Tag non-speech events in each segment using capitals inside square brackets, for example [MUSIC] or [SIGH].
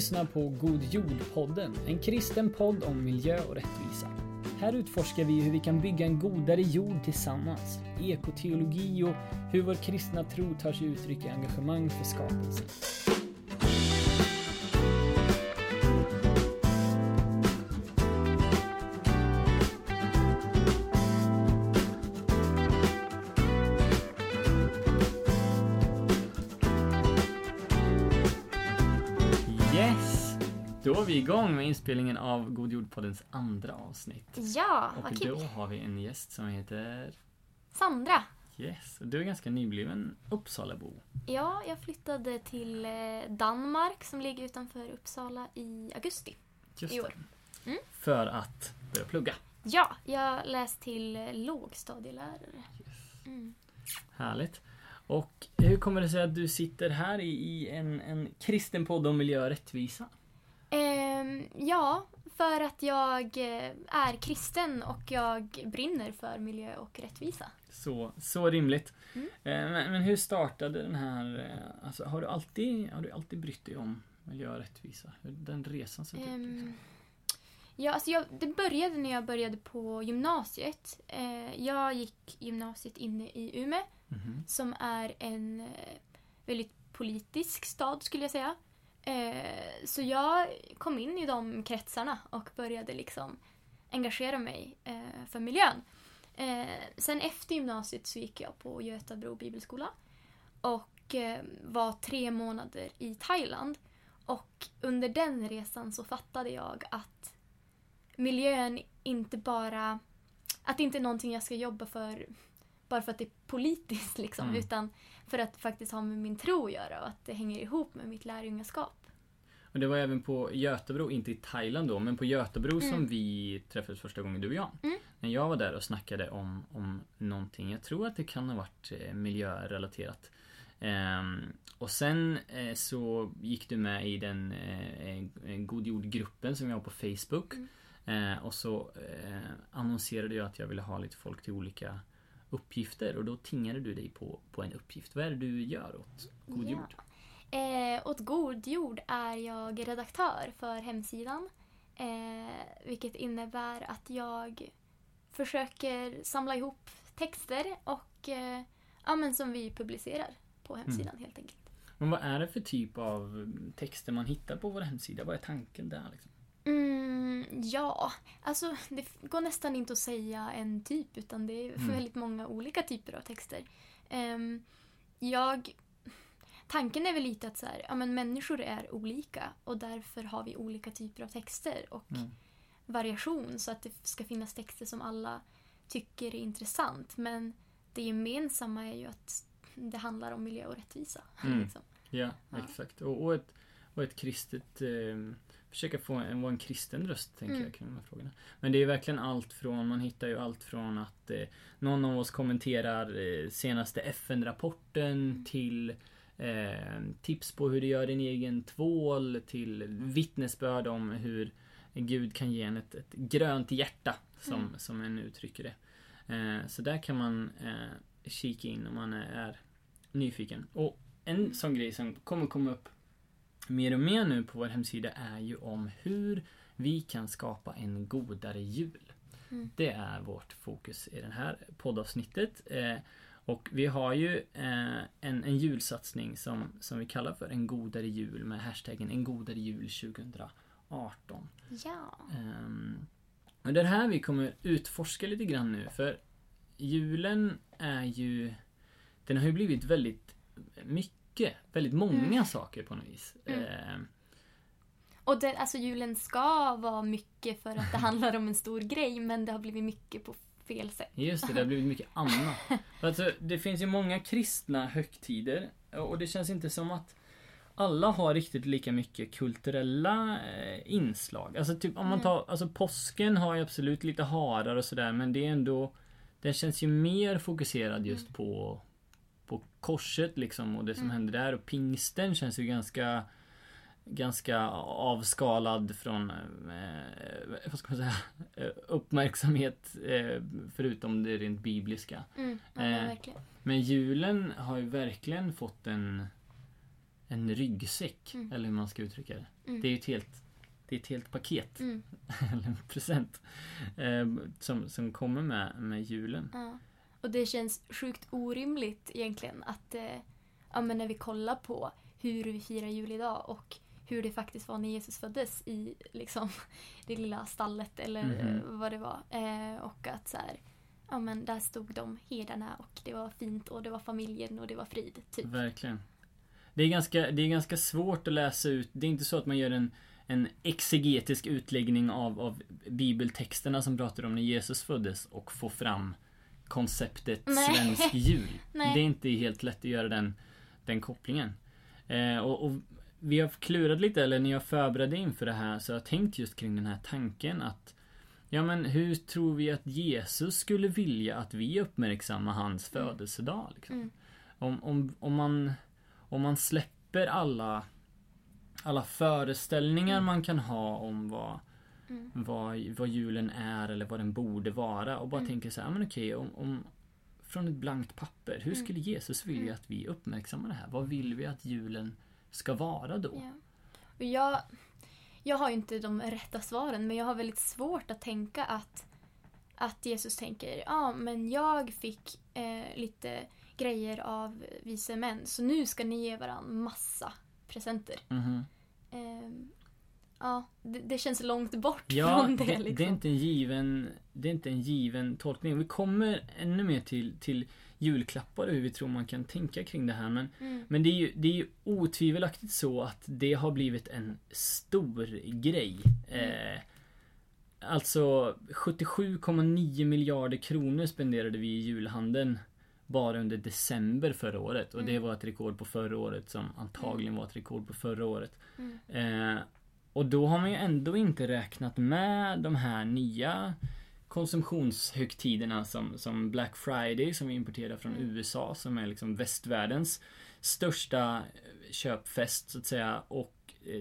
lyssnar på God Jord-podden, en kristen podd om miljö och rättvisa. Här utforskar vi hur vi kan bygga en godare jord tillsammans, ekoteologi och hur vår kristna tro tar sig uttryck i engagemang för skapelsen. Igång med inspelningen av God Jord-poddens andra avsnitt. Ja, Och vad kul. då har vi en gäst som heter Sandra. Yes. Och Du är ganska nybliven Uppsalabo. Ja, jag flyttade till eh, Danmark som ligger utanför Uppsala i augusti. Just I år. Mm. För att börja plugga. Ja, jag läste till eh, lågstadielärare. Mm. Härligt. Och hur kommer det sig att du sitter här i, i en, en kristen podd om miljö och rättvisa? Ehm, ja, för att jag eh, är kristen och jag brinner för miljö och rättvisa. Så, så rimligt. Mm. Eh, Men, men hur startade den här... eh, Alltså, har, du alltid, har du alltid brytt dig om miljö och rättvisa? Den resan sett ut? Ehm, Liksom? ja, alltså jag, det började när jag började på gymnasiet. Eh, jag gick gymnasiet inne i Umeå. Mhm. som är en eh, väldigt politisk stad skulle jag säga. Eh, så jag kom in i de kretsarna och började liksom engagera mig eh, för miljön. Eh, sen efter gymnasiet så gick jag på Götabro bibelskola och eh, var tre månader i Thailand. Och under den resan så fattade jag att miljön inte bara... Att det inte är någonting jag ska jobba för bara för att det är politiskt liksom, Mm. utan för att faktiskt ha med min tro att göra och att det hänger ihop med mitt lärjungaskap. Och det var även på Götebro, inte i Thailand då, men på Götebro som Mm. vi träffades första gången, du och jag. Mm. När jag var där och snackade om, om någonting, jag tror att det kan ha varit eh, miljörelaterat. Ehm, och sen eh, så gick du med i den eh, God Jord-gruppen som jag har på Facebook. Mm. Eh, och så eh, annonserade jag att jag ville ha lite folk till olika uppgifter och då tingade du dig på, på en uppgift. Vad är det du gör åt God Ja. Jord? Eh, åt God Jord är jag redaktör för hemsidan. Eh, vilket innebär att jag försöker samla ihop texter och eh, ja, men som vi publicerar på hemsidan helt enkelt. Men vad är det för typ av texter man hittar på vår hemsida? Vad är tanken där? Liksom? Mm, ja, alltså det går nästan inte att säga en typ utan det är Mm. väldigt många olika typer av texter. Ehm, jag... Tanken är väl lite att så här, ja, men människor är olika och därför har vi olika typer av texter och Mm. variation så att det ska finnas texter som alla tycker är intressant. Men det gemensamma är ju att det handlar om miljö och rättvisa. [LAUGHS] Mm. Liksom. Ja, Ja. exakt. Och, och, ett, och ett kristet... Eh, försöka få en, vara en kristen röst, tänker Mm. jag, kring de här frågorna. Men det är verkligen allt från, man hittar ju allt från att eh, någon av oss kommenterar eh, senaste FN-rapporten Mm. till eh, tips på hur du gör din egen tvål till vittnesbörd om hur Gud kan ge en ett, ett grönt hjärta, som, Mm. som en uttrycker det. Eh, så där kan man eh, kika in om man är nyfiken. Och en sån grej som kommer komma upp mer och mer nu på vår hemsida är ju om hur vi kan skapa en godare jul. Mm. Det är vårt fokus i det här poddavsnittet. Eh, och vi har ju eh, en, en julsatsning som, som vi kallar för En godare jul med hashtaggen En godare jul 2018. Ja. Um, och det är här vi kommer utforska lite grann nu för julen är ju Den har ju blivit väldigt mycket, väldigt många Mm. saker på något vis. Mm. Ehm, Och den, alltså julen ska vara mycket för att det [LAUGHS] handlar om en stor grej men det har blivit mycket på fel sätt. Just det, det har blivit mycket annat. [LAUGHS] Alltså, det finns ju många kristna högtider och det känns inte som att alla har riktigt lika mycket kulturella eh, inslag. Alltså typ om man Mm. tar, alltså påsken har ju absolut lite harar och sådär men det är ändå Den känns ju mer fokuserad just Mm. på På korset liksom och det som Mm. händer där och pingsten känns ju ganska Ganska avskalad från eh, vad ska man säga [LAUGHS] Uppmärksamhet eh, förutom det rent bibliska. Mm, Eh. Men julen har ju verkligen fått en en ryggsäck. Mm. Eller hur man ska uttrycka det. Mm. Det är ju ett helt, det är ett helt paket. Mm. [LAUGHS] eller en present. Eh, som, som kommer med, med julen. Ja. Och det känns sjukt orimligt egentligen att eh, ja, men när vi kollar på hur vi firar jul idag och hur det faktiskt var när Jesus föddes i liksom, [LAUGHS] det lilla stallet eller eh, vad det var. Eh, och att så här, ja men där stod de herdarna och det var fint och det var familjen och det var frid. Typ. Verkligen. Det är, ganska, det är ganska svårt att läsa ut. Det är inte så att man gör en, en exegetisk utläggning av, av bibeltexterna som pratar om när Jesus föddes och få fram konceptet Nej. svensk [LAUGHS] jul. Nej. Det är inte helt lätt att göra den, den kopplingen. Eh, och, och vi har klurat lite, eller när jag förberedde inför det här så har jag tänkt just kring den här tanken att Ja men hur tror vi att Jesus skulle vilja att vi uppmärksammar hans födelsedag? Liksom? Mm. Om, om, om, man, om man släpper alla, alla föreställningar man kan ha om vad, Mm. vad, vad julen är eller vad den borde vara och bara Mm. tänker så här, men okej, om, om från ett blankt papper, hur Mm. skulle Jesus vilja Mm. att vi uppmärksammar det här? Vad vill vi att julen ska vara då? Och jag, jag har ju inte de rätta svaren men jag har väldigt svårt att tänka att, att Jesus tänker ja men jag fick eh, lite grejer av vise män så nu ska ni ge varandra massa presenter. Mhm. Ehm, ja, det, det känns långt bort Ja, från det, det, liksom. det, är inte en given, det är inte en given tolkning. Vi kommer ännu mer till, till julklappar och hur vi tror man kan tänka kring det här. Men, Mm, men det, är ju, det är ju otvivelaktigt så att det har blivit en stor grej. Mm. Eh, alltså 77,9 miljarder kronor spenderade vi i julhandeln bara under december förra året. Och det Mm. var ett rekord på förra året som antagligen var ett rekord på förra året. mm, Eh, och då har man ju ändå inte räknat med de här nya konsumtionshögtiderna som, som Black Friday som vi importerar från Mm. USA som är liksom västvärldens största köpfest så att säga och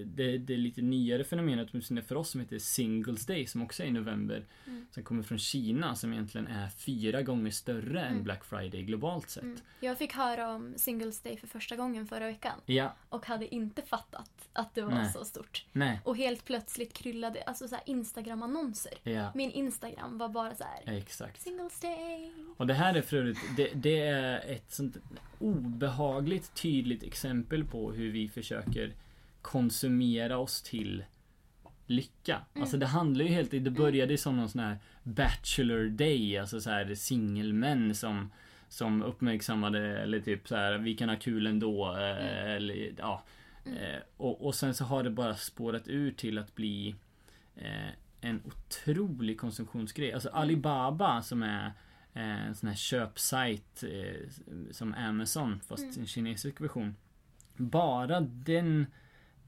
det, det är lite nyare fenomenet åtminstone för oss som heter Singles Day som också är i november Mm. som kommer från Kina som egentligen är fyra gånger större än Mm. Black Friday globalt sett. mm. Jag fick höra om Singles Day för första gången förra veckan Ja, och hade inte fattat att det var Nej. så stort. nej, Och helt plötsligt kryllade alltså så Instagram-annonser. ja, Min Instagram var bara så här. exakt. Singles Day. Och det här är för övrigt, det, det är ett sånt obehagligt tydligt exempel på hur vi försöker konsumera oss till lycka. Mm. Alltså det handlar ju helt, det började som någon sån här Bachelor Day, alltså så här singelmän som som uppmärksammade eller typ så här vi kan ha kul ändå eh, eller ja. Mm. Eh, och, och sen så har det bara spårat ur till att bli eh, en otrolig konsumtionsgrej. Alltså Alibaba som är eh, en sån här köpsajt eh, som Amazon fast Mm. en kinesisk version. Bara den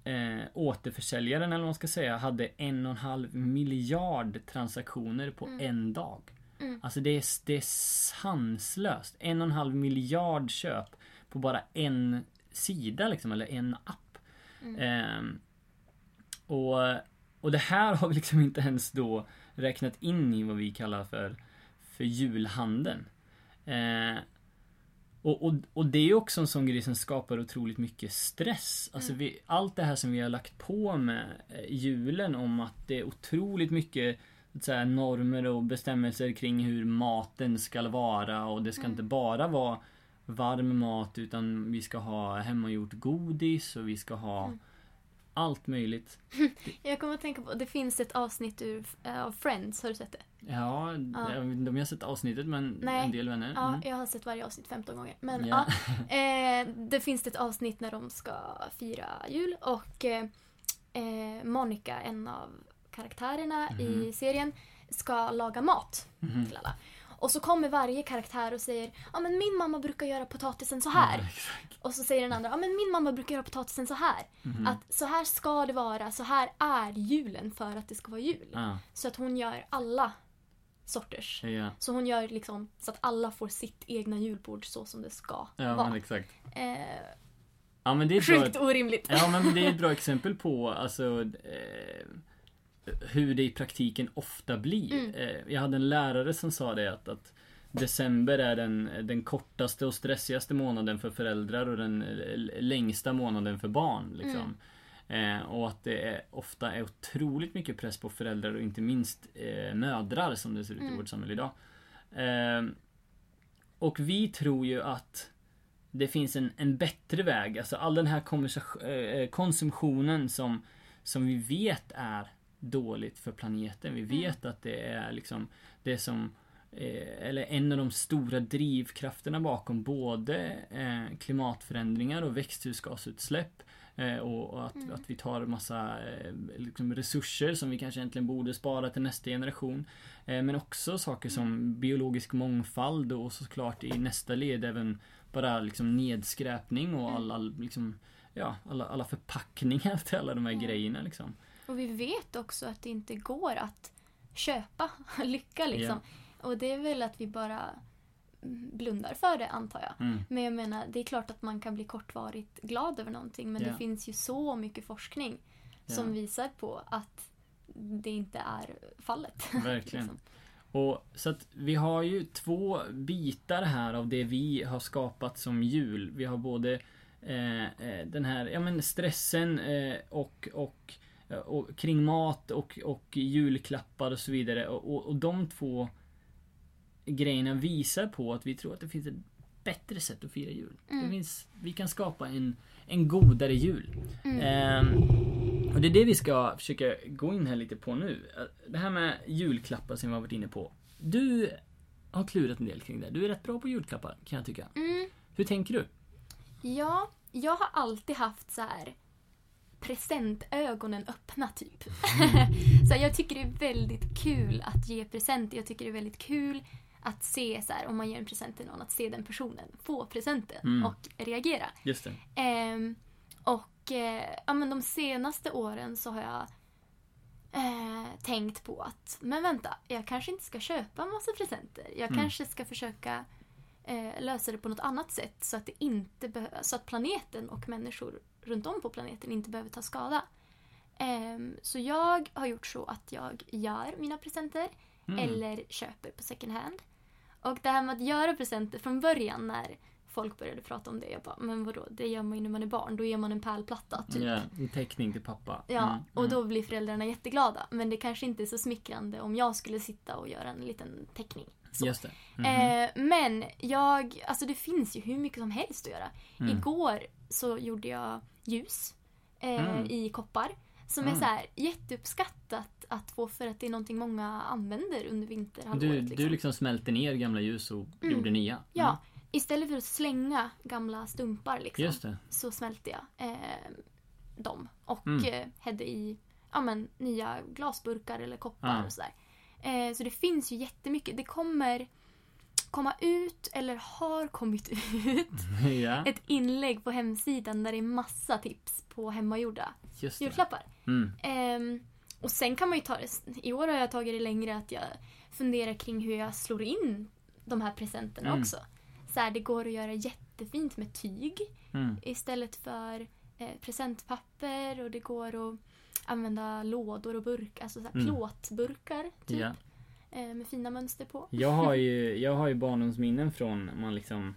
eh, återförsäljaren eller vad man ska säga hade en och en halv miljard transaktioner på Mm. en dag. Mm. Alltså det är, det är sanslöst. En och en halv miljard köp på bara en sida liksom, eller en app. Mm. Ehm, och, och det här [LAUGHS] har vi liksom inte ens då räknat in i vad vi kallar för, för julhandeln. Eh, och, och, och det är också en sån grej som skapar otroligt mycket stress. Alltså Mm. vi, allt det här som vi har lagt på med eh, julen om att det är otroligt mycket så normer och bestämmelser kring hur maten ska vara och det ska Mm. inte bara vara varm mat utan vi ska ha hemmagjort godis och vi ska ha Mm. Allt möjligt. [LAUGHS] Jag kommer att tänka på, det finns ett avsnitt ur, äh, av Friends, har du sett det? Ja, Ja. jag vet inte om jag har sett avsnittet men Nej. en del vänner. Ja, Mm. jag har sett varje avsnitt 15 gånger. Men Ja. ja, [LAUGHS] eh, det finns ett avsnitt när de ska fira jul och eh, eh, Monica, en av karaktärerna i Mhm. serien, ska laga mat Mhm. till alla. Och så kommer varje karaktär och säger ja men min mamma brukar göra potatisen så här. Ja. Och så säger den andra ja men min mamma brukar göra potatisen så här. Mhm. Att så här ska det vara, så här är julen för att det ska vara jul. Ja, Så att hon gör alla sorters. ja, Så hon gör liksom så att alla får sitt egna julbord så som det ska ja vara. men exakt. Eh, Ja men det är ett bra, sjukt orimligt. Ja men det är ett bra exempel på alltså eh, hur det i praktiken ofta blir. Mm. Eh, jag hade en lärare som sa det att, att december är den, den kortaste och stressigaste månaden för föräldrar och den eh, längsta månaden för barn. Liksom. Eh, och att det är, ofta är otroligt mycket press på föräldrar och inte minst eh, mödrar som det ser ut i Mm. vårt samhälle idag. Eh, och vi tror ju att det finns en, en bättre väg. Alltså all den här eh, konsumtionen som, som vi vet är dåligt för planeten. Vi vet att det är liksom det som eh, eller en av de stora drivkrafterna bakom både eh, klimatförändringar och växthusgasutsläpp. Eh, och, att, Mm. att vi tar massa liksom resurser som vi kanske egentligen borde spara till nästa generation. Men också saker som biologisk mångfald och såklart i nästa led även bara liksom nedskräpning och Mm. alla, liksom, ja, alla, alla förpackningar [LAUGHS] till alla de här Ja. grejerna liksom. Och vi vet också att det inte går att köpa [LAUGHS] lycka liksom. Och det är väl att vi bara blundar för det antar jag. Mm. Men jag menar, det är klart att man kan bli kortvarigt glad över någonting men Ja. det finns ju så mycket forskning som visar på att det inte är fallet. [LAUGHS] Verkligen. liksom. Och så att vi har ju två bitar här av det vi har skapat som jul. Vi har både eh, eh, den här ja, men stressen eh, och, och, och kring mat och, och julklappar och så vidare. Och, och, och de två grejerna visar på att vi tror att det finns ett bättre sätt att fira jul. Mm. Det finns, vi kan skapa en, en godare jul. Mm. Ehm, och det är det vi ska försöka gå in här lite på nu. Det här med julklappar som vi har varit inne på. Du har klurat en del kring det. Du är rätt bra på julklappar kan jag tycka. Mm. Hur tänker du? Ja, jag har alltid haft så här presentögonen öppna typ. [LAUGHS] så här, jag tycker det är väldigt kul att ge presenter. Jag tycker det är väldigt kul att se så här, om man ger en present till någon, att se den personen få presenten Mm. och reagera. Just. Ehm, och eh, ja, men de senaste åren så har jag eh, tänkt på att, men vänta, jag kanske inte ska köpa massa presenter. Jag Mm. kanske ska försöka eh, lösa det på något annat sätt så att, det inte så att planeten och människor runt om på planeten inte behöver ta skada. Ehm, så jag har gjort så att jag gör mina presenter Mm. eller köper på second hand. Och det här med att göra presenter från början när folk började prata om det. Jag bara, men vadå, det gör man ju när man är barn. Då ger man en pärlplatta typ. Ja, en teckning till pappa. Ja, Mm, och mm. då blir föräldrarna jätteglada. Men det kanske inte är så smickrande om jag skulle sitta och göra en liten teckning. Så. Just det. Mhm. Eh, men jag, alltså det finns ju hur mycket som helst att göra. Mm. Igår så gjorde jag ljus eh, Mm. i koppar. Som är Mm. så här jätteuppskattat att få för att det är någonting många använder under vinterhalvåret. du, liksom. du liksom smälte ner gamla ljus och Mm. gjorde nya. Ja, istället för att slänga gamla stumpar liksom, så smälte jag eh, dem och Mm. eh, hädde i ja, men, nya glasburkar eller koppar Ja. och sådär. Eh, så det finns ju jättemycket. Det kommer komma ut, eller har kommit [LAUGHS] ut, [LAUGHS] ja, ett inlägg på hemsidan där det är massa tips på hemmagjorda julklappar. Mm. Ehm, och sen kan man ju ta det, i år har jag tagit det längre att jag funderar kring hur jag slår in de här presenterna Mm. också. Så här, det går att göra jättefint med tyg Mm. istället för eh, presentpapper och det går att använda lådor och burkar, alltså så här Mm. plåtburkar typ, Ja. eh, med fina mönster på. Jag har ju, [LAUGHS] jag har ju barndomsminnen från man liksom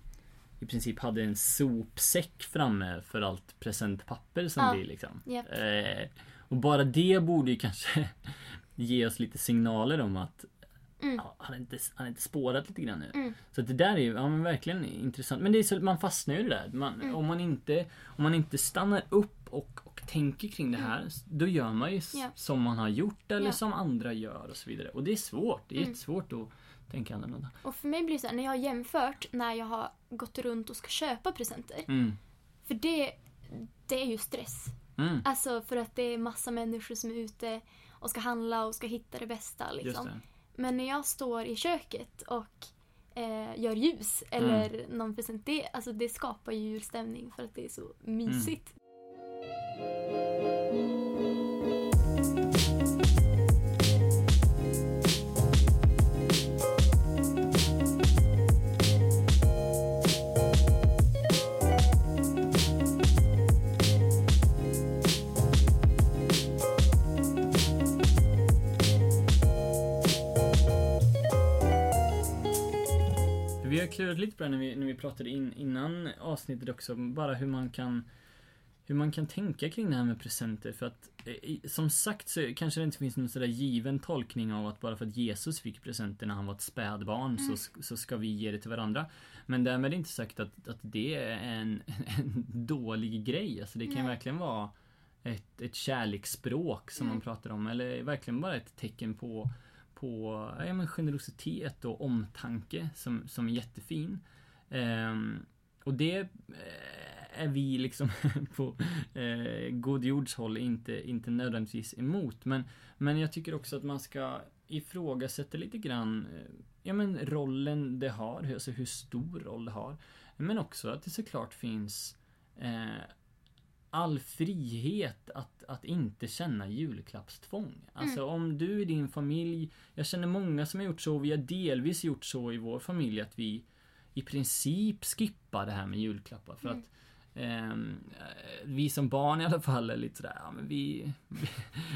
i princip hade en sopsäck framme för allt presentpapper som Ja. blir liksom. Japp. Eh, och bara det borde ju kanske [LAUGHS] ge oss lite signaler om att Mm. han, har inte, han har inte spårat lite grann nu. Mm. Så att det där är ju ja, men verkligen intressant. Men det är så, man fastnar ju i det där. Man, Mm. om, man inte, om man inte stannar upp och, och tänker kring det här. Då gör man ju. Ja. som man har gjort eller Ja. som andra gör och så vidare. Och det är svårt. Det är Mm. jättesvårt att tänka annorlunda. Och för mig blir det så här, när jag har jämfört när jag har gått runt och ska köpa presenter. Mm. För det, det är ju stress. Mm. Alltså för att det är massa människor som är ute och ska handla och ska hitta det bästa. Just Liksom. det. Men när jag står i köket och eh, gör ljus eller någon present, det, alltså det skapar ju julstämning för att det är så mysigt. Har klurat lite på det när vi, när vi pratade in, innan avsnittet också, bara hur man kan hur man kan tänka kring det här med presenter för att eh, som sagt så kanske det inte finns någon sådär given tolkning av att bara för att Jesus fick presenter när han var ett spädbarn mm. så, så ska vi ge det till varandra. Men därmed inte sagt att, att det är en, [LAUGHS] en dålig grej. Alltså det kan Nej. verkligen vara ett, ett kärleksspråk som mm. man pratar om eller verkligen bara ett tecken på på ja, men generositet och omtanke som, som är jättefin. Um, och det eh, är vi liksom [LAUGHS] på eh, God Jords håll inte, inte nödvändigtvis emot. Men, men jag tycker också att man ska ifrågasätta lite grann eh, ja, men rollen det har, alltså hur stor roll det har. Men också att det såklart finns eh, all frihet att, att inte känna julklappstvång. Alltså mm. om du i din familj, jag känner många som har gjort så, vi har delvis gjort så i vår familj att vi i princip skippar det här med julklappar för mm. att vi som barn i alla fall är lite sådär, ja men vi, vi,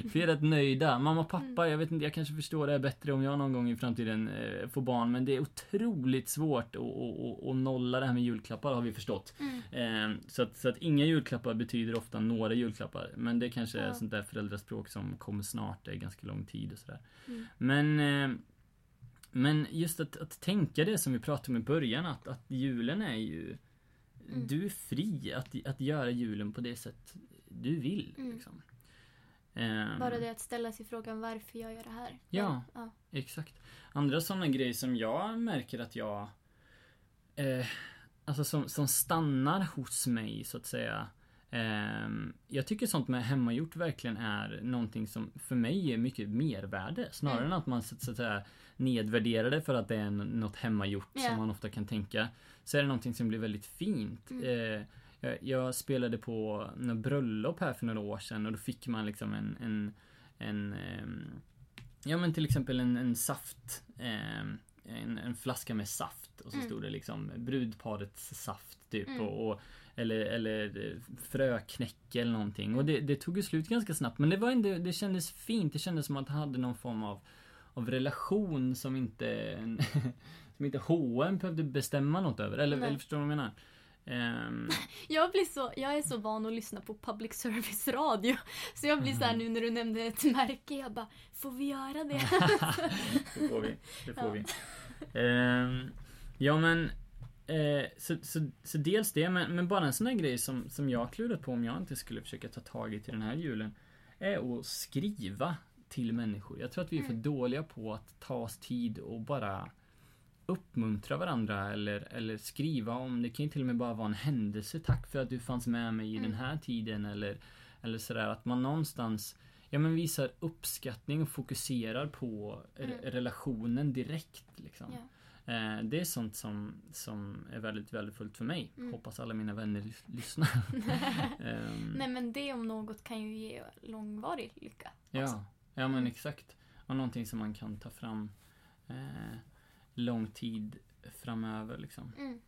[LAUGHS] vi är rätt nöjda. Mamma och pappa, mm. jag vet inte, jag kanske förstår det bättre om jag någon gång i framtiden eh, får barn. Men det är otroligt svårt att, att, att, nolla det här med julklappar har vi förstått. Mm. Eh, så, att, så att inga julklappar betyder ofta några julklappar. Men det kanske är sånt där föräldraspråk som kommer snart, det är ganska lång tid och sådär. Mm. Men eh, men just att, att tänka det som vi pratade om i början, att, att julen är ju Mm. Du är fri att, att göra julen på det sätt du vill. Mm. Liksom. Um, Bara det att ställa sig frågan varför jag gör det här. Ja, ja. exakt. Andra sådana grejer som jag märker att jag eh, Alltså som, som stannar hos mig så att säga. Eh, jag tycker sånt med hemmagjort verkligen är någonting som för mig är mycket mervärde. Snarare mm. än att man så, att säga nedvärderar det för att det är något hemmagjort yeah. som man ofta kan tänka så är det någonting som blir väldigt fint. Mm. Eh, jag, jag, spelade på något bröllop här för några år sedan och då fick man liksom en, en, en eh, Ja men till exempel en, en saft eh, en, en, flaska med saft och så mm. stod det liksom brudparets saft typ mm. och, och, eller, eller fröknäcke eller någonting. Och det, det tog ju slut ganska snabbt men det var ändå, det kändes fint. Det kändes som att han hade någon form av, av relation som inte [LAUGHS] som inte H&M behövde bestämma något över. Eller, eller förstår du vad jag menar? Um... [LAUGHS] Jag, blir så, jag är så van att lyssna på public service radio. Så jag blir mm. så här mhm. nu när du nämnde ett märke, jag bara, får vi göra det? [LAUGHS] det får vi. Det får ja. vi. Um, ja men eh, så, så, så, dels det, men, men, bara en sån här grej som, som jag klurat på om jag inte skulle försöka ta tag i till den här julen. Är att skriva till människor. Jag tror att vi är för mm. dåliga på att ta oss tid och bara uppmuntra varandra eller, eller skriva om, det kan ju till och med bara vara en händelse. Tack för att du fanns med mig i mm. den här tiden eller, eller sådär. Att man någonstans ja, men visar uppskattning och fokuserar på mm. relationen direkt. Liksom. Yeah. det är sånt som, som är väldigt värdefullt för mig. Mm. Hoppas alla mina vänner lyssnar. um, [LAUGHS] Nej men det om något kan ju ge långvarig lycka. Ja, också. ja men mm. exakt. Och någonting som man kan ta fram eh, lång tid framöver liksom. Mm.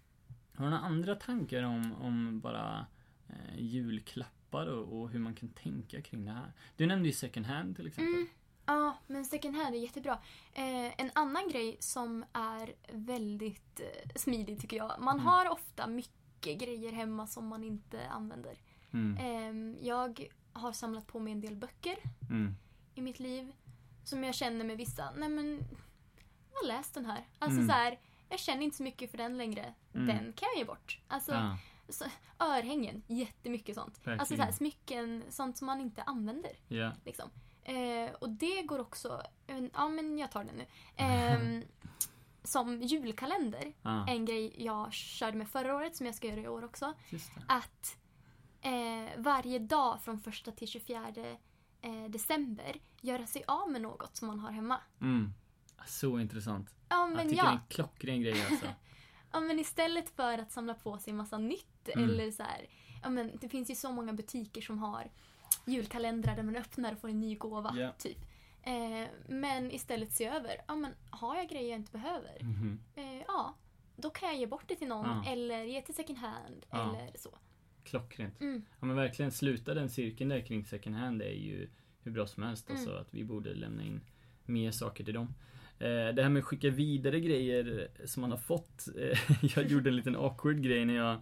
Har du några andra tankar om, om bara eh, julklappar och, och, hur man kan tänka kring det här? Du nämnde ju second hand till exempel. Mm. Ja, men second hand är jättebra. Eh, en annan grej som är väldigt eh, smidig tycker jag. Man mm. har ofta mycket grejer hemma som man inte använder. Mm. Eh, jag har samlat på mig en del böcker mm. i mitt liv. Som jag känner med vissa, nej men har läst den här. Alltså mm. så här, jag känner inte så mycket för den längre. Mm. Den kan jag ge bort. Alltså, ja. så, örhängen, jättemycket sånt. Verkligen. Alltså så här, smycken, sånt som man inte använder. Yeah. Liksom. Eh, och det går också, ja men jag tar den nu. [LAUGHS] Eh, som julkalender, ah. en grej jag körde med förra året som jag ska göra i år också. Att eh, varje dag från första till 24 eh, december göra sig av med något som man har hemma. Mm. Så intressant. Ja, men jag tycker ja. det är en klockren grej alltså. [LAUGHS] ja men istället för att samla på sig massa nytt mm. eller så här, ja men det finns ju så många butiker som har julkalendrar där man öppnar och får en ny gåva. Yeah. Typ. Eh, men istället se över, ja men har jag grejer jag inte behöver? Mm eh, ja, då kan jag ge bort det till någon ah. eller ge till second hand ah. eller så. Klockrent. Mm. Ja men verkligen sluta den cirkeln där kring second hand är ju hur bra som helst. Mm. Alltså att vi borde lämna in mer saker till dem. Eh, det här med att skicka vidare grejer som man har fått. Eh, [LAUGHS] jag gjorde en liten awkward grej när jag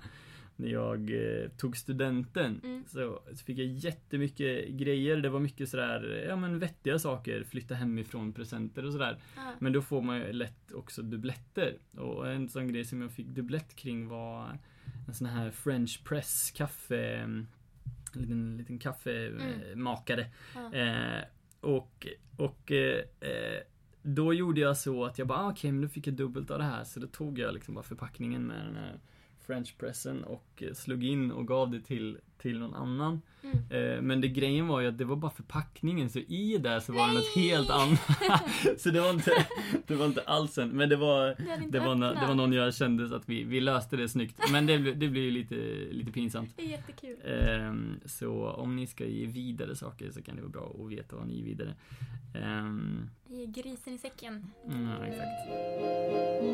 när jag eh, tog studenten Mm. så, fick jag jättemycket grejer. Det var mycket sådär, ja men vettiga saker. Flytta hemifrån presenter och sådär. Ja. Men då får man ju lätt också dubbletter. Och en sån grej som jag fick dubblett kring var en sån här French press kaffe En liten, liten kaffemakare. Ja. Eh, och och eh, då gjorde jag så att jag bara, ah, okej men då fick jag dubbelt av det här. Så då tog jag liksom bara förpackningen med den här French pressen och eh, slog in och gav det till, till någon annan. Mm. Eh, men det grejen var ju att det var bara förpackningen, så i där så var det något Nej! helt annat. [LAUGHS] så det var inte, det var inte alls en, men det var, det var, det var någon jag kände så att vi, vi löste det snyggt. Men det, det blir ju lite, lite pinsamt. Det är jättekul. Ehm, så om ni ska ge vidare saker så kan det vara bra att veta vad ni ger vidare. Ehm, Ge grisen i säcken. ja, exakt.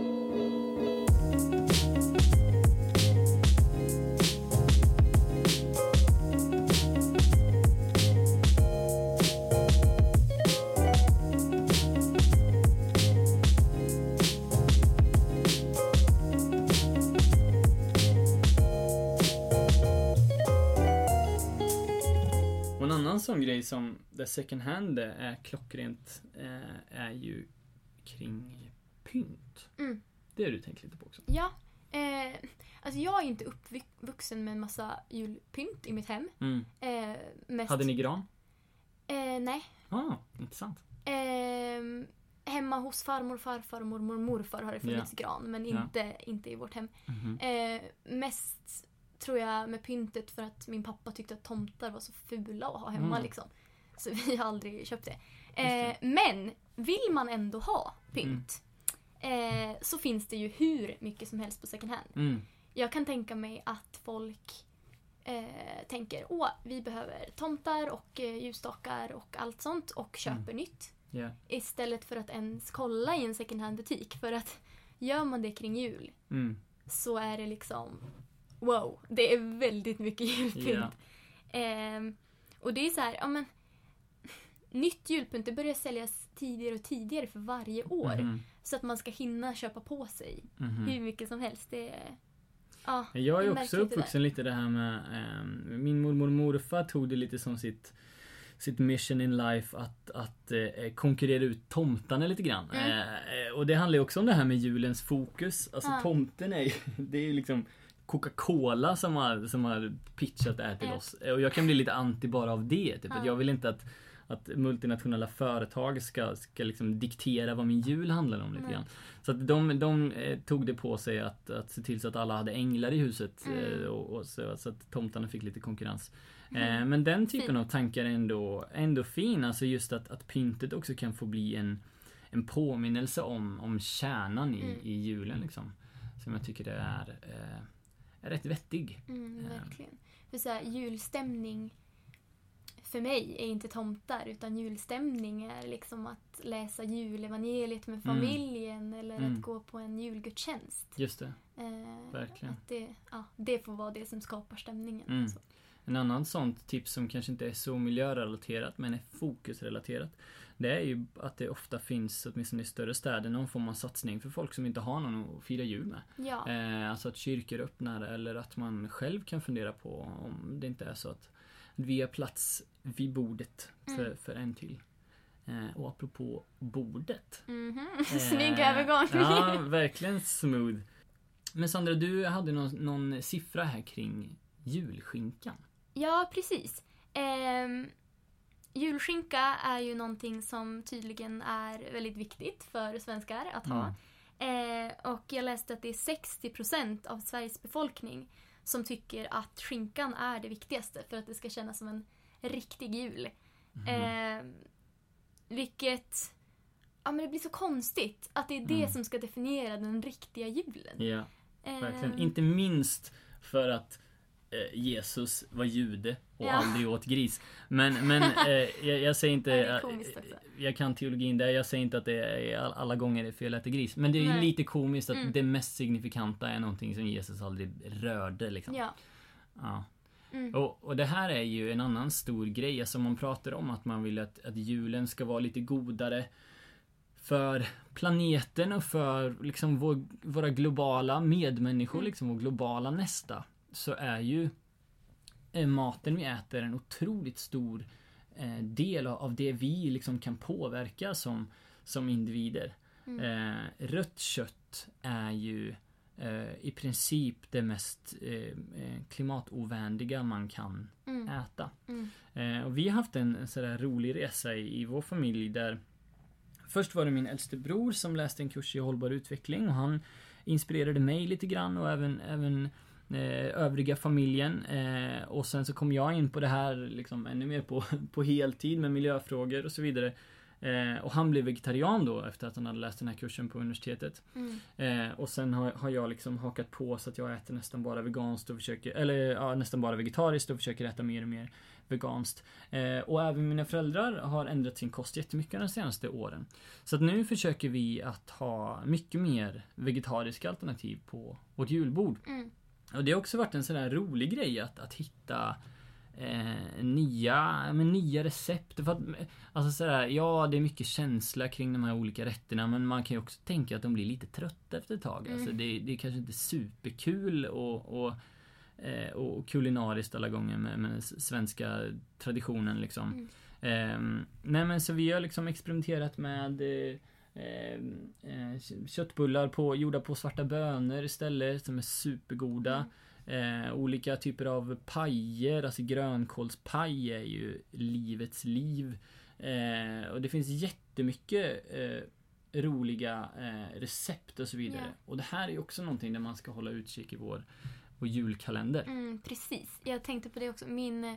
Annan sån grej som där second hand är klockrent eh, är ju kring pynt. Mm. Det har du tänkt lite på också. Ja. Eh, alltså jag är inte uppvuxen med en massa julpynt i mitt hem. Mm. Eh, mest, Hade ni gran? Eh, nej. Ah, intressant. Ehm, hemma hos farmor, farfar mormor morfar har det funnits gran. Men inte, inte i vårt hem. Mhm. Eh, mest tror jag med pyntet för att min pappa tyckte att tomtar var så fula att ha hemma Mm. liksom. Så vi har aldrig köpt det. Eh, men vill man ändå ha pynt eh, så finns det ju hur mycket som helst på second hand. Mm. Jag kan tänka mig att folk eh, tänker åh, vi behöver tomtar och eh, ljusstakar och allt sånt och köper Mm. nytt. Ja. Istället för att ens kolla i en second hand butik. För att gör man det kring jul Mm. så är det liksom wow, det är väldigt mycket julpynt. Ja. Ehm, och det är så här, ja men nytt julpynt det börjar säljas tidigare och tidigare för varje år. Mhm. Så att man ska hinna köpa på sig Mhm. hur mycket som helst. Det är, ja, Jag är också uppvuxen lite det här med ehm, Min mormor och morfar tog det lite som sitt Sitt mission in life att, att eh, konkurrera ut tomtarna lite grann. Mm. Eh, och det handlar ju också om det här med julens fokus. Alltså Ja. tomten är ju, [LAUGHS] det är ju liksom Coca-Cola som har, som har pitchat det här till oss. Och jag kan bli lite anti bara av det. Typ. Att jag vill inte att att multinationella företag ska, ska liksom diktera vad min jul handlar om lite grann. Så att de, de eh, tog det på sig att, att se till så att alla hade änglar i huset. Mm. Eh, och, och så, så att tomtarna fick lite konkurrens. Mm. Eh, men den typen av tankar är ändå, ändå fin. Alltså just att, att pyntet också kan få bli en, en påminnelse om, om kärnan i, Mm. i julen. Liksom. Som jag tycker det är, eh, är rätt vettig. mm, Ja. verkligen. För så här, julstämning för mig är inte tomtar utan julstämning är liksom att läsa julevangeliet med familjen eller Mm. att gå på en julgudstjänst. Just det. Eh, Verkligen. Att det, ja, det får vara det som skapar stämningen. Mm. Så. En annan sånt tips som kanske inte är så miljörelaterat men är fokusrelaterat. Det är ju att det ofta finns, åtminstone i större städer, någon form av satsning för folk som inte har någon att fira jul med. Ja. Eh, alltså att kyrkor öppnar eller att man själv kan fundera på om det inte är så att vi har plats vid bordet för, Mm. för en till. Eh, och apropå bordet. Mhm. [LAUGHS] Eh, Snygg övergång. Ja, [LAUGHS] verkligen smooth. Men Sandra, du hade någon, någon siffra här kring julskinkan. Ja, precis. Ehm, julskinka är ju någonting som tydligen är väldigt viktigt för svenskar att ha. Mm. Eh, och jag läste att det är 60% av Sveriges befolkning som tycker att skinkan är det viktigaste för att det ska kännas som en riktig jul. Mhm. Eh, vilket... Ja men det blir så konstigt att det är det Mm. som ska definiera den riktiga julen. Ja, verkligen. Ehm, Inte minst för att eh, Jesus var jude och Ja. aldrig åt gris. Men, men [LAUGHS] eh, jag, jag säger inte... Ja, det är komiskt eh, jag kan teologin där, jag säger inte att det är all- alla gånger är fel att äta gris. Men det är lite komiskt att Mm. det mest signifikanta är någonting som Jesus aldrig rörde liksom. Ja. Ja. Mm. Och, och det här är ju en annan stor grej, alltså man pratar om att man vill att, att julen ska vara lite godare för planeten och för liksom vår, våra globala medmänniskor, Mm. liksom vår globala nästa, så är ju eh, maten vi äter en otroligt stor eh, del av, det vi liksom kan påverka som, som individer. Mm. Eh, rött kött är ju i princip det mest klimatovänliga man kan Mm. äta. Mm. Och vi har haft en sådär rolig resa i, i vår familj där Först var det min äldste bror som läste en kurs i hållbar utveckling och han inspirerade mig lite grann och även, även övriga familjen. Eh, och sen så kom jag in på det här liksom ännu mer på, [LAUGHS] på heltid med miljöfrågor och så vidare. Eh, och han blev vegetarian då efter att han hade läst den här kursen på universitetet. Mm. Eh, och sen har, har jag liksom hakat på så att jag äter nästan bara veganskt och försöker, eller ja, nästan bara vegetariskt och försöker äta mer och mer veganskt. Eh, och även mina föräldrar har ändrat sin kost jättemycket de senaste åren. Så att nu försöker vi att ha mycket mer vegetariska alternativ på vårt julbord. Mm. Och det har också varit en sån där rolig grej att, att hitta eh, nya, men nya recept. För att, alltså sådär, ja det är mycket känsla kring de här olika rätterna men man kan ju också tänka att de blir lite trötta efter ett tag. Mm. Alltså det, det är kanske inte superkul och, och, eh, och kulinariskt alla gånger med, med den svenska traditionen liksom. Mm. Ehm, nej men så vi har liksom experimenterat med eh, eh, eh, köttbullar på, gjorda på svarta bönor istället som är supergoda. Eh, olika typer av pajer, alltså grönkålspaj är ju livets liv. Eh, och det finns jättemycket eh, roliga eh, recept och så vidare. Ja. Och det här är ju också någonting där man ska hålla utkik i vår, vår julkalender. Mm, precis. Jag tänkte på det också. Min, eh,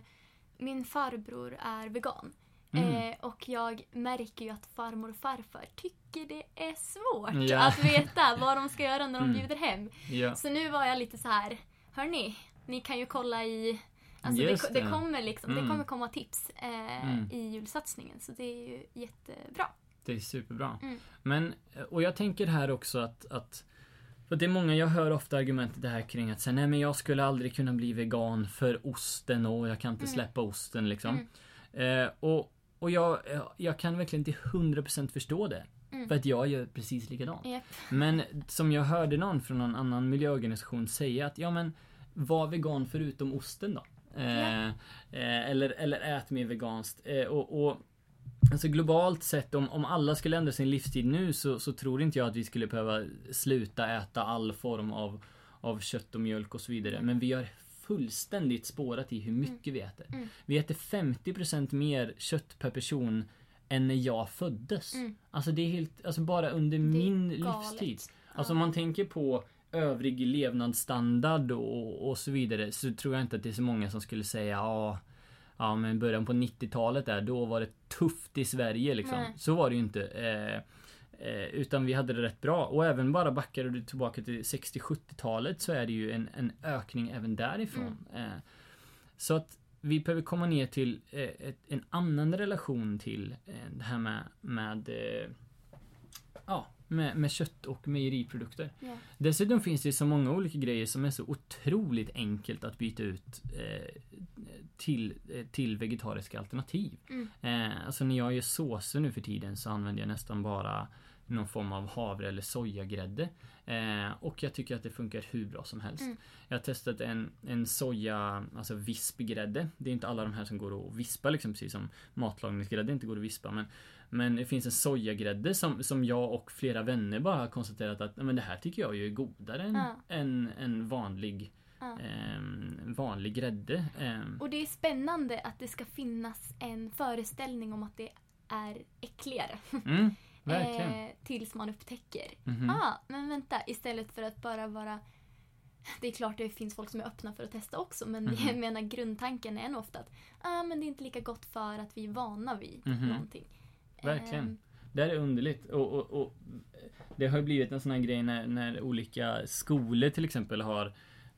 min farbror är vegan. Mm. Eh, och jag märker ju att farmor och farfar tycker det är svårt Ja. att veta [LAUGHS] vad de ska göra när de Mm. bjuder hem. Ja. Så nu var jag lite så här, hörni, ni kan ju kolla i Alltså det, det det. kommer liksom, det Mm. kommer komma tips eh, Mm. i julsatsningen så det är ju jättebra. Det är superbra. Mm. Men, och jag tänker här också att, att för det är många, jag hör ofta argumentet det här kring att säga, nej men jag skulle aldrig kunna bli vegan för osten och jag kan inte Mm. släppa osten liksom. Mm. Eh, och och jag, jag kan verkligen till 100% förstå det. Mm. För att jag gör precis likadant. Japp. Men som jag hörde någon från någon annan miljöorganisation säga att ja men var vegan förutom osten då. Eh, eh, eller, eller ät mer veganskt. Eh, och, och Alltså globalt sett om, om alla skulle ändra sin livsstil nu så, så tror inte jag att vi skulle behöva sluta äta all form av, av kött och mjölk och så vidare. Men vi har fullständigt spårat i hur mycket vi äter. Mm. Vi äter 50% mer kött per person än när jag föddes. Mm. Alltså det är helt, alltså bara under min galet. livstid. Alltså om man tänker på övrig levnadsstandard och, och så vidare så tror jag inte att det är så många som skulle säga ja Ja men början på 90-talet där, då var det tufft i Sverige liksom. Nej. Så var det ju inte. Eh, eh, utan vi hade det rätt bra. Och även bara backar du tillbaka till 60-70-talet så är det ju en, en ökning även därifrån. Mm. Eh, så att vi behöver komma ner till eh, ett, en annan relation till det här med, med Ja, med, med kött och mejeriprodukter. Ja. Dessutom finns det så många olika grejer som är så otroligt enkelt att byta ut eh, till, eh, till vegetariska alternativ. Mm. Eh, alltså när jag gör såser nu för tiden så använder jag nästan bara någon form av havre eller sojagrädde. Eh, och jag tycker att det funkar hur bra som helst. Mm. Jag har testat en, en soja, alltså vispgrädde. Det är inte alla de här som går att vispa liksom, precis som matlagningsgrädde inte går att vispa. Men, men det finns en sojagrädde som, som jag och flera vänner bara har konstaterat att "Nej, men det här tycker jag ju är godare än, Ja. än, än vanlig, Ja. ehm, vanlig grädde. Ehm, Och det är spännande att det ska finnas en föreställning om att det är äckligare. mm, verkligen. Eh, tills man upptäcker. Mhm. Ah, men vänta, istället för att bara vara... Det är klart det finns folk som är öppna för att testa också men Mhm. jag menar grundtanken är nog ofta att ah, men det är inte lika gott för att vi är vana vid Mhm. någonting. Verkligen. Ehm, Det här är underligt. Och, och, och det har ju blivit en sån här grej när, när olika skolor till exempel har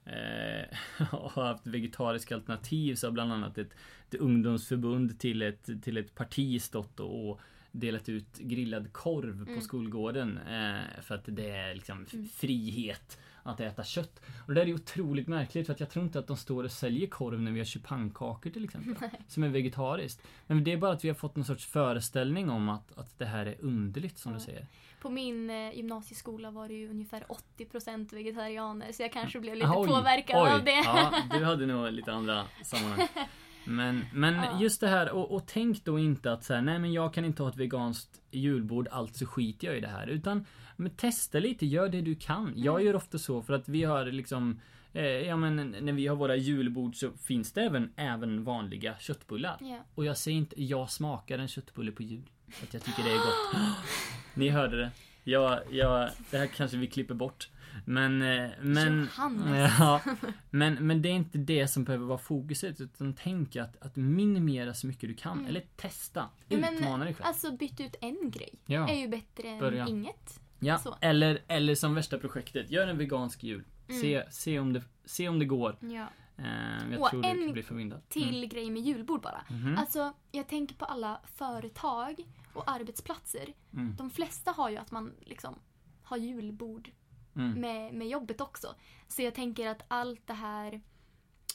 eh, [LAUGHS] har haft vegetariska alternativ så har bland annat ett, ett ungdomsförbund till ett, till ett parti stått och, och delat ut grillad korv på Mm. skolgården. Eh, för att det är liksom Mm. frihet att äta kött. Och det där är otroligt märkligt för att jag tror inte att de står och säljer korv när vi har chupankkakor till exempel. [LAUGHS] som är vegetariskt. Men det är bara att vi har fått någon sorts föreställning om att, att det här är underligt som du Ja. säger. På min eh, gymnasieskola var det ju ungefär 80% vegetarianer så jag kanske blev lite Oj, påverkad oj, av det. Ja, du [LAUGHS] hade nog lite andra sammanhang. [LAUGHS] Men, men Ja. just det här, och, och tänk då inte att så här, nej men jag kan inte ha ett veganskt julbord, alltså skiter jag i det här. Utan men testa lite, gör det du kan. Jag Mm. gör ofta så för att vi har liksom eh, Ja men när vi har våra julbord så finns det även, även vanliga köttbullar. Ja. Och jag säger inte, jag smakar en köttbulle på jul. För att jag tycker det är gott. [GASPS] Ni hörde det. Jag, jag, det här kanske vi klipper bort. Men, eh, men, Johannes. [LAUGHS] ja, [LAUGHS] men, men det är inte det som behöver vara fokuset. Utan tänk att, att minimera så mycket du kan. Mm. Eller testa. Ja, men, Utmana dig själv. Alltså byt ut en grej. Ja. Är ju bättre än Börja. inget. Ja, så. eller, eller som värsta projektet. Gör en vegansk jul. Mm. Se, se, om det, se om det går. Ja. Eh, jag Och tror en kan bli förvindad. Till grej med julbord bara. Mm. Alltså, jag tänker på alla företag och arbetsplatser. Mm. De flesta har ju att man liksom har julbord Mm. med, med jobbet också. Så jag tänker att allt det här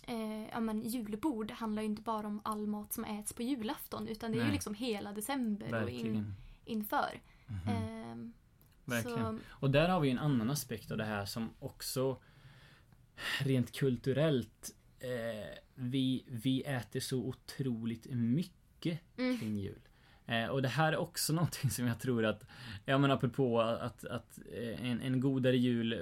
eh, ja, men julbord handlar ju inte bara om all mat som äts på julafton utan det är ju Nej. liksom hela december och in, Verkligen. inför. Mhm. Ehm, Verkligen. Så, Och där har vi en annan aspekt av det här som också rent kulturellt eh, vi, vi äter så otroligt mycket mm, kring jul. Eh, och det här är också [LAUGHS] någonting som jag tror att, ja men apropå att, att eh, en, en godare jul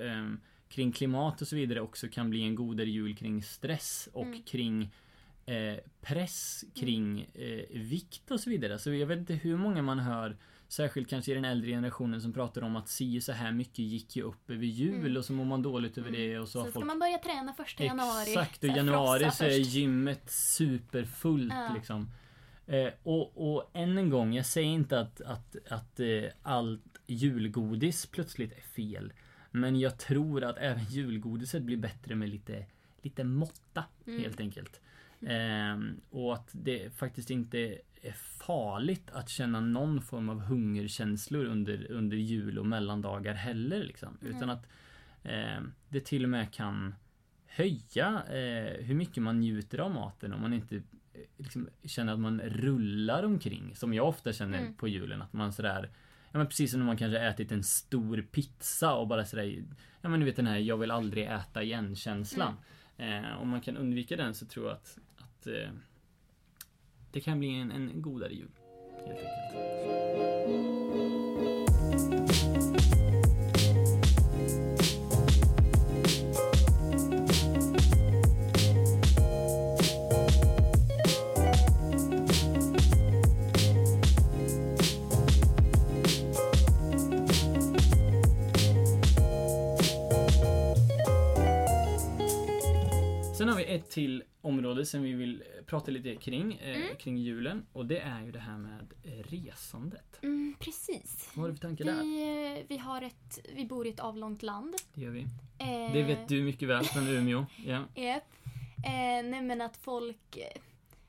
eh, kring klimat och så vidare också kan bli en godare jul kring stress och Mm. kring eh, press kring eh, vikt och så vidare. Så jag vet inte hur många man hör Särskilt kanske i den äldre generationen som pratar om att si så här mycket gick ju upp över jul Mm. och så mår man dåligt över Mm. det och så, så har ska folk man börja träna första januari. Exakt, och januari så är först. gymmet superfullt Ja. liksom. Eh, och, och än en gång, jag säger inte att, att, att eh, allt julgodis plötsligt är fel. Men jag tror att även julgodiset blir bättre med lite, lite måtta Mm. helt enkelt. Ehm, och att det faktiskt inte är farligt att känna någon form av hungerkänslor under, under jul och mellandagar heller. Liksom. Nej. Utan att ehm, det till och med kan höja eh, hur mycket man njuter av maten om man inte eh, liksom, känner att man rullar omkring. Som jag ofta känner Mm. på julen. Att man sådär Ja men precis som när man kanske ätit en stor pizza och bara sådär Ja men du vet den här jag vill aldrig äta igen känslan. Eh, om man kan undvika den så tror jag att, att eh, det kan bli en, en godare jul. Helt enkelt. Sen har vi ett till område som vi vill prata lite kring, eh, Mm. kring julen. Och det är ju det här med eh, resandet. Mm, precis. Vad har du för tankar där? Vi, eh, vi, har ett, vi bor i ett avlångt land. Det gör vi. Eh, Det vet du mycket väl från Umeå. [LAUGHS] Ja. Japp. Eh, nej men att folk, eh,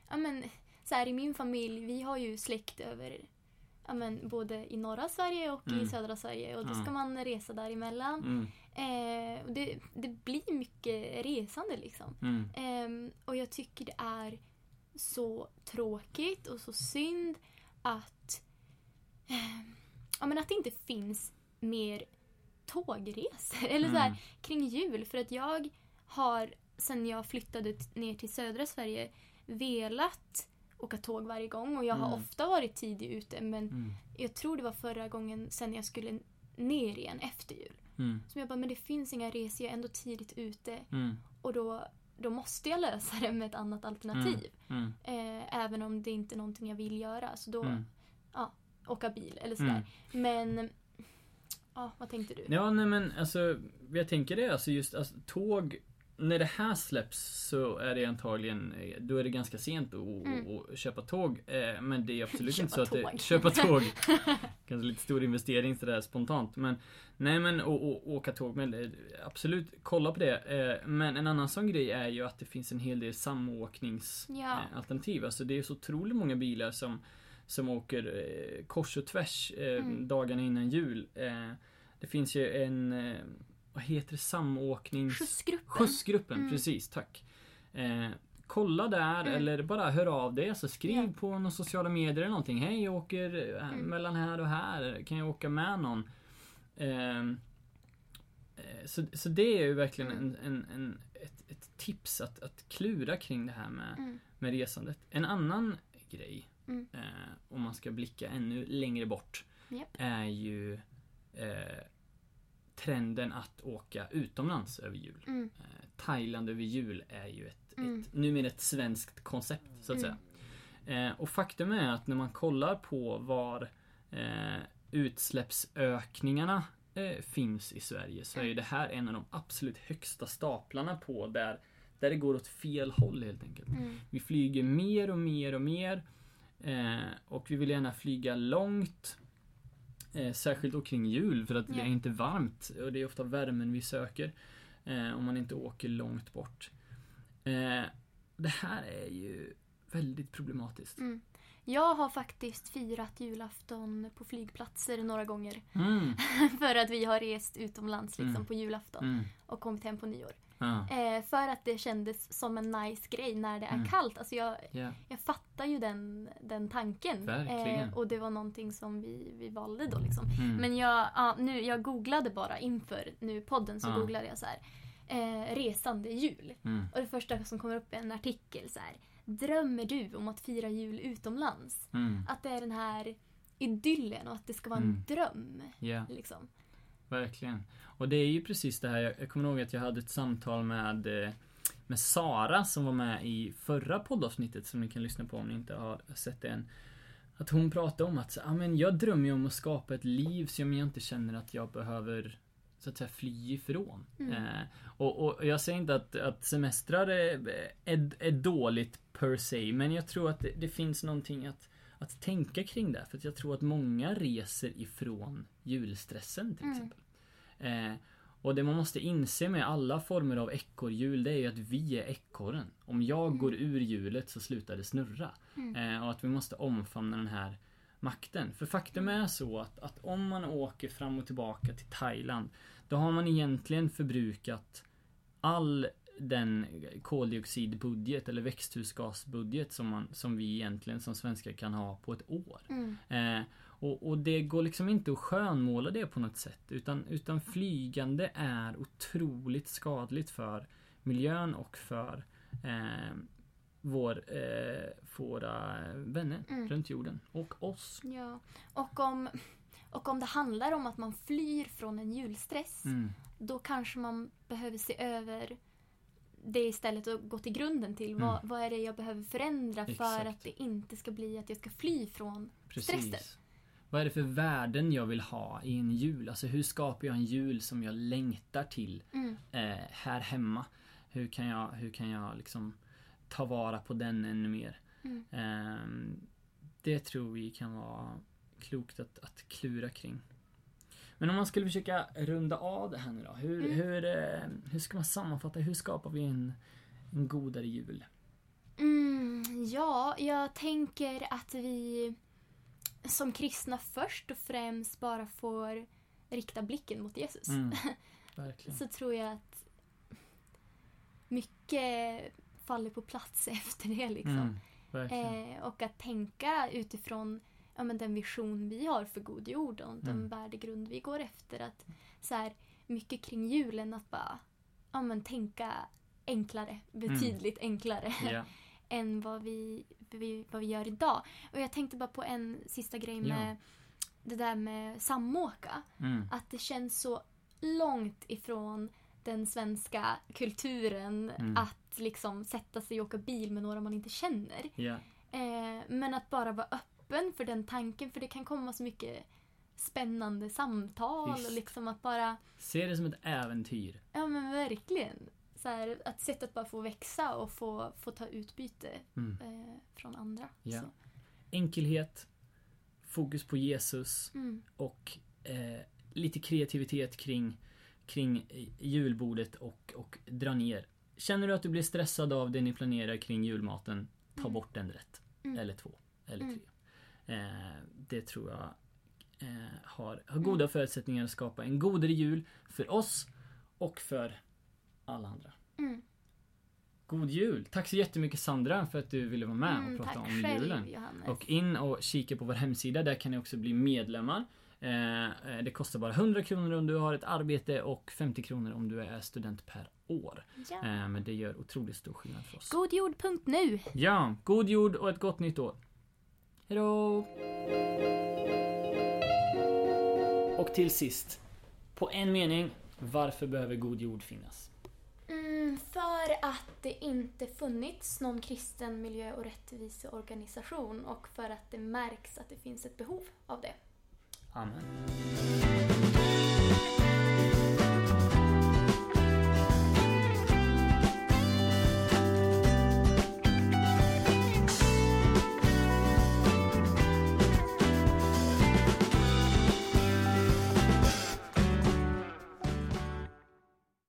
ja men så här i min familj, vi har ju släkt över ja men både i norra Sverige och Mm. i södra Sverige och då ska man resa däremellan. Mm, Eh, det, det blir mycket resande liksom. mm, Ehm, och jag tycker det är så tråkigt och så synd att, ehm, ja, men att det inte finns mer tågresor. [LAUGHS] Eller så här, Mm. kring jul. För att jag har, sen jag flyttade ner till södra Sverige, velat åka tåg varje gång. Och jag har Mm. ofta varit tidig ute. Men mm, jag tror det var förra gången sen jag skulle ner igen efter jul. Mm, Som jag bara, men det finns inga resor, jag är ändå tidigt ute. mm, Och då, då måste jag lösa det med ett annat alternativ. mm, Eh, även om det inte är någonting jag vill göra. Så då, mm. ja, åka bil eller sådär. Men, ja, vad tänkte du? Ja, nej men alltså, jag tänker det, alltså just alltså, tåg, när det här släpps så är det antagligen, eh, då är det ganska sent att Mm. köpa tåg. Eh, Men det är absolut inte så Köpa att det, tåg. köpa tåg. [LAUGHS] Kanske lite stor investering sådär spontant. Men nej men och, och, åka tåg, men eh, absolut kolla på det. Men en annan sån grej är ju att det finns en hel del Ja. samåkningsalternativ. Alltså det är så otroligt många bilar som som åker kors och tvärs Mm. dagarna innan jul. Det finns ju en, vad heter det, samåknings... Skjutsgruppen. Skjutsgruppen, Mm. precis, tack. Eh, kolla där Mm. eller bara hör av dig. Alltså skriv Ja. på några sociala medier eller någonting. Hej, jag åker eh, Mm. mellan här och här. Kan jag åka med någon? Ehm, eh, så, så det är ju verkligen en, en, en, ett, ett tips att, att klura kring det här med, Mm. med resandet. En annan grej, Mm. eh, om man ska blicka ännu längre bort, Japp. är ju eh, trenden att åka utomlands över jul. Mm. Eh, Thailand över jul är ju ett, Mm. ett numera ett svenskt koncept så att Mm. säga. Eh, och faktum är att när man kollar på var eh, utsläppsökningarna eh, finns i Sverige så är ju det här en av de absolut högsta staplarna på där, där det går åt fel håll helt enkelt. Mm. Vi flyger mer och mer och mer. Eh, och vi vill gärna flyga långt. Eh, särskilt då kring jul för att det Ja. är inte varmt och det är ofta värmen vi söker. Eh, om man inte åker långt bort. Eh, det här är ju väldigt problematiskt. Mm. Jag har faktiskt firat julafton på flygplatser några gånger. Mm. [LAUGHS] för att vi har rest utomlands liksom, Mm. på julafton Mm. och kommit hem på nyår. Ja. Eh, för att det kändes som en nice grej när det är Mm. kallt. Alltså jag, Ja. jag fattar ju den, den tanken. Eh, och det var någonting som vi, vi valde då liksom. Mm. Men jag, ja, nu, jag googlade bara inför nu podden så googlade jag så här. Eh, resande jul. Mm. Och det första som kommer upp är en artikel så här. Drömmer du om att fira jul utomlands? Mm. Att det är den här idyllen och att det ska vara en Mm. dröm. Ja. Liksom. Verkligen. Och det är ju precis det här, jag, jag kommer ihåg att jag hade ett samtal med, eh, med Sara som var med i förra poddavsnittet som ni kan lyssna på om ni inte har sett det än. Att hon pratade om att så, ah, men jag drömmer ju om att skapa ett liv som jag inte känner att jag behöver så att säga fly ifrån. Mm. Eh, och, och jag säger inte att, att semestrar är, är, är dåligt per se, men jag tror att det, det finns någonting att, att tänka kring det. För jag tror att många reser ifrån julstressen till Mm. exempel. Eh, och det man måste inse med alla former av ekorrhjul det är ju att vi är ekorren. Om jag Mm. går ur hjulet så slutar det snurra. Mm. Eh, och att vi måste omfamna den här makten. För faktum är så att, att om man åker fram och tillbaka till Thailand då har man egentligen förbrukat all den koldioxidbudget eller växthusgasbudget som, man, som vi egentligen som svenskar kan ha på ett år. Mm. Eh, och, och det går liksom inte att skönmåla det på något sätt. Utan, utan flygande är otroligt skadligt för miljön och för eh, vår, eh, våra vänner Mm. runt jorden. Och oss. Ja. Och om, och om det handlar om att man flyr från en julstress Mm. då kanske man behöver se över det istället och gå till grunden till. Vad, vad är det jag behöver förändra för Mm. Exakt. att det inte ska bli att jag ska fly från stressen? Precis. Vad är det för värden jag vill ha i en jul? Alltså hur skapar jag en jul som jag längtar till Mm. eh, här hemma? Hur kan jag, hur kan jag liksom ta vara på den ännu mer? Mm. Ehm, det tror vi kan vara klokt att, att klura kring. Men om man skulle försöka runda av det här nu då. Hur, Mm. hur, eh, hur ska man sammanfatta? Hur skapar vi en, en godare jul? Mm, ja, jag tänker att vi som kristna först och främst bara får rikta blicken mot Jesus. Mm. [LAUGHS] Så tror jag att mycket faller på plats [LAUGHS] efter det. Liksom. Mm. Eh, och att tänka utifrån ja, men den vision vi har för god jord och den Mm. värdegrund vi går efter. Att så här, mycket kring julen att bara ja, men tänka enklare, betydligt enklare [LAUGHS] Ja. än vad vi, vi, vad vi gör idag. Och jag tänkte bara på en sista grej med det där med samåka. Mm, Att det känns så långt ifrån den svenska kulturen Mm. att liksom sätta sig och åka bil med några man inte känner. ja. Eh, men att bara vara öppen för den tanken för det kan komma så mycket spännande samtal Visst. och liksom att bara, Se det som ett äventyr. ja men verkligen. Så här, att sättet bara få växa och få, få ta utbyte Mm. eh, från andra. Ja. Så, Enkelhet, fokus på Jesus mm, och eh, lite kreativitet kring, kring eh, julbordet och, och dra ner. Känner du att du blir stressad av det ni planerar kring julmaten, ta Mm. bort en rätt. Mm. Eller två. Eller Mm. tre. Eh, det tror jag eh, har, har goda förutsättningar att skapa en godare jul för oss och för alla andra. Mm. God jul! Tack så jättemycket Sandra för att du ville vara med Mm, och prata om själv, julen. Johannes. Och in och kika på vår hemsida, där kan ni också bli medlemmar. Eh, eh, det kostar bara 100 kronor om du har ett arbete och 50 kronor om du är student per år. ja. Eh, men det gör otroligt stor skillnad för oss. Godjord.nu. Ja, god jord och ett gott nytt år. Hejdå! Och till sist, på en mening, varför behöver god jord finnas? Mm, för att det inte funnits någon kristen miljö och rättviseorganisation och för att det märks att det finns ett behov av det. Amen.